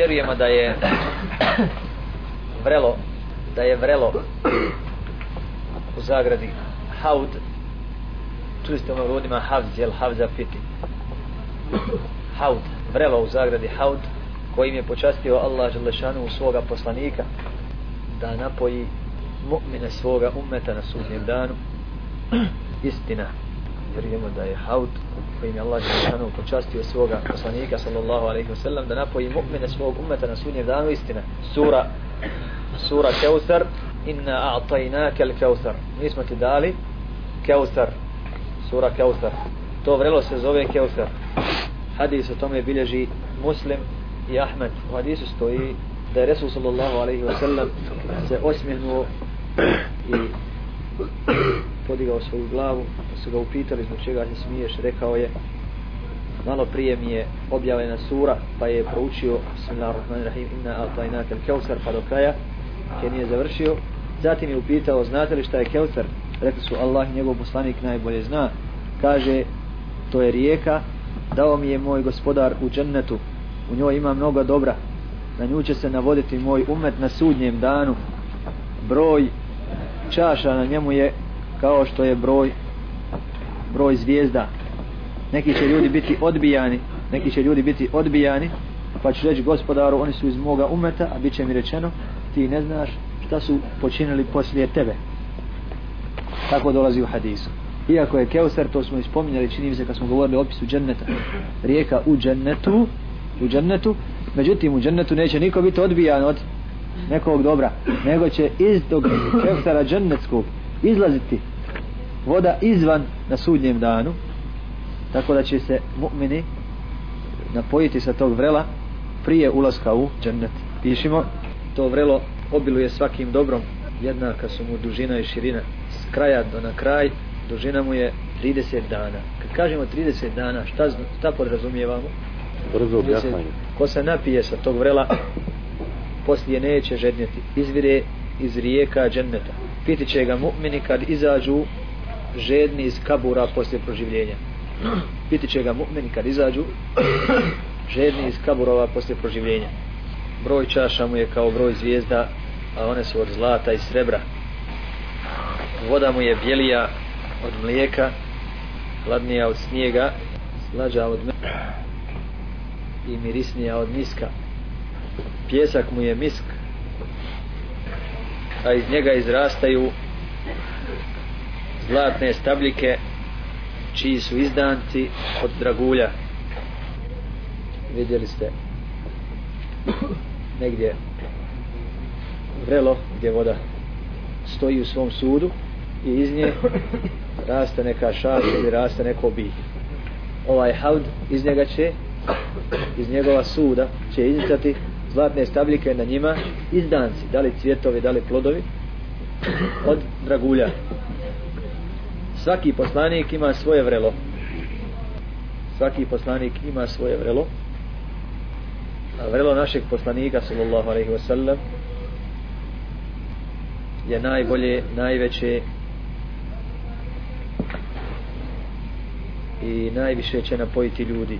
vjerujemo da je vrelo da je vrelo u zagradi haud. Čuli ste ono rodima havz jel havza piti haud vrelo u zagradi haud kojim je počastio Allah Želešanu svoga poslanika da napoji mu'mine svoga ummeta na sudnjem danu. Istina vjerujemo da je haud kojim je Allah Žešanu počastio svoga poslanika sallallahu alaihi wasallam da napoji mu'mine svog umeta na sudnjem danu istina sura sura Keusar inna a'tajnaka al-Keusar mi smo ti dali Keusar sura Keusar to vrelo se zove Keusar hadis o tome bilježi muslim i Ahmed. U hadisu stoji da je Resul sallallahu alaihi wa sallam se osmihnuo i podigao svoju glavu pa su ga upitali zbog čega se smiješ rekao je malo prije mi je objavljena sura pa je proučio bismillahirrahmanirrahim inna a'tajnaka al-kawsar pa do kraja kje nije završio. Zatim je upitao znate li šta je Kevsar rekli su Allah i njegov poslanik najbolje zna. Kaže to je rijeka dao mi je moj gospodar u džennetu u njoj ima mnogo dobra na nju će se navoditi moj umet na sudnjem danu broj čaša na njemu je kao što je broj broj zvijezda. Neki će ljudi biti odbijani neki će ljudi biti odbijani pa ću reći gospodaru oni su iz moga umeta a bit će mi rečeno ti ne znaš šta su počinili poslije tebe. Tako dolazi u hadisu. Iako je Keusar, to smo ispominjali čini mi se kad smo govorili o opisu dženneta. Rijeka u džennetu u džennetu međutim u džennetu neće niko biti odbijan od nekog dobra nego će iz tog Keusara džennetskog izlaziti voda izvan na sudnjem danu tako da će se mu'mini napojiti sa tog vrela prije ulaska u džennet. Pišimo to vrelo obiluje svakim dobrom jednaka su mu dužina i širina. S kraja do na kraj dužina mu je 30 dana. Kad kažemo 30 dana šta, šta podrazumijevamo? Brzo objasnanje ko se napije sa tog vrela poslije neće žednjeti. Izvire iz rijeka dženneta. Piti će ga mu'mini kad izađu žedni iz kabura poslije proživljenja. Piti će ga mu'mini kad izađu žedni iz kaburova poslije proživljenja. Broj čaša mu je kao broj zvijezda a one su od zlata i srebra. Voda mu je bijelija od mlijeka hladnija od snijega slađa od me i mirisnija od miska. Pjesak mu je misk a iz njega izrastaju zlatne stabljike čiji su izdanci od dragulja. Vidjeli ste negdje vrelo gdje voda stoji u svom sudu i iz nje raste neka šaša ili raste neko bilje ovaj haud iz njega će iz njegova suda će iznicati zlatne stabljike na njima izdanci, da li cvjetovi, da li plodovi od dragulja. Svaki poslanik ima svoje vrelo. Svaki poslanik ima svoje vrelo. A vrelo našeg poslanika sallallahu alaihi wasallam je najbolje, najveće i najviše će napojiti ljudi.